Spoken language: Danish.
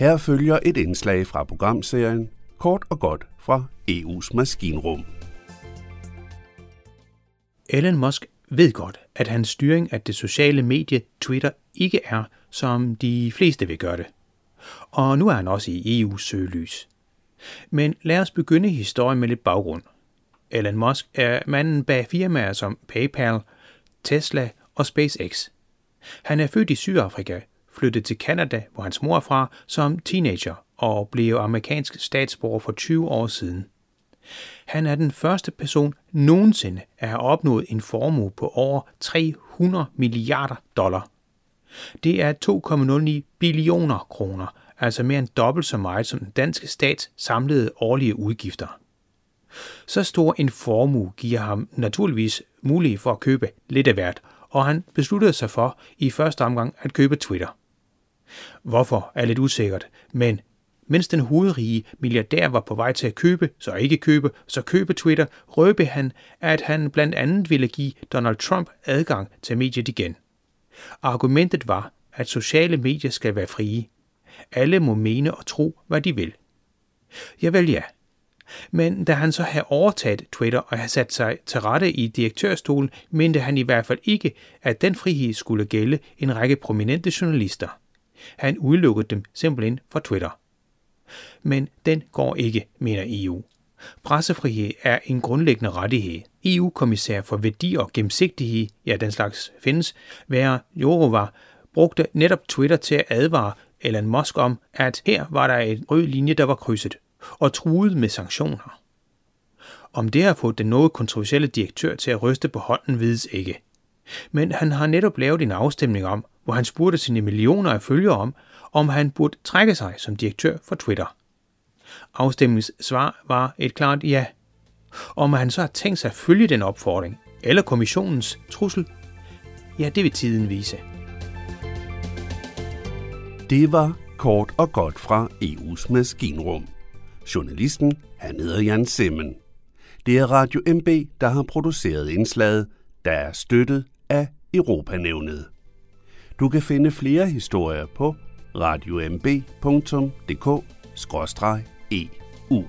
Her følger et indslag fra programserien Kort og godt fra EU's maskinrum. Elon Musk ved godt, at hans styring af det sociale medie Twitter ikke er, som de fleste vil gøre det. Og nu er han også i EU's søgelys. Men lad os begynde historien med lidt baggrund. Elon Musk er manden bag firmaer som PayPal, Tesla og SpaceX. Han er født i Sydafrika, flyttede til Canada, hvor hans mor er fra, som teenager og blev amerikansk statsborger for 20 år siden. Han er den første person nogensinde at have opnået en formue på over 300 milliarder dollar. Det er 2,09 billioner kroner, altså mere end dobbelt så meget som den danske stats samlede årlige udgifter. Så stor en formue giver ham naturligvis mulighed for at købe lidt af hvert, og han besluttede sig for i første omgang at købe Twitter. Hvorfor er lidt usikkert, men mens den hovedrige milliardær var på vej til at købe, så ikke købe, så købe Twitter, røbe han, at han blandt andet ville give Donald Trump adgang til mediet igen. Argumentet var, at sociale medier skal være frie. Alle må mene og tro, hvad de vil. Jeg vel ja. Men da han så havde overtaget Twitter og havde sat sig til rette i direktørstolen, mente han i hvert fald ikke, at den frihed skulle gælde en række prominente journalister. Han udelukkede dem simpelthen fra Twitter. Men den går ikke, mener EU. Pressefrihed er en grundlæggende rettighed. EU-kommissær for værdi og gennemsigtighed, ja den slags findes, Vera Jourova, brugte netop Twitter til at advare Elon Musk om, at her var der en rød linje, der var krydset, og truet med sanktioner. Om det har fået den noget kontroversielle direktør til at ryste på hånden, vides ikke. Men han har netop lavet en afstemning om, hvor han spurgte sine millioner af følgere om, om han burde trække sig som direktør for Twitter. Afstemningssvar var et klart ja. Om han så har tænkt sig at følge den opfordring, eller kommissionens trussel, ja, det vil tiden vise. Det var kort og godt fra EU's maskinrum. Journalisten, han hedder Jan Simmen. Det er Radio MB, der har produceret indslaget, der er støttet af Europanævnet. Du kan finde flere historier på radiomb.dk-eu.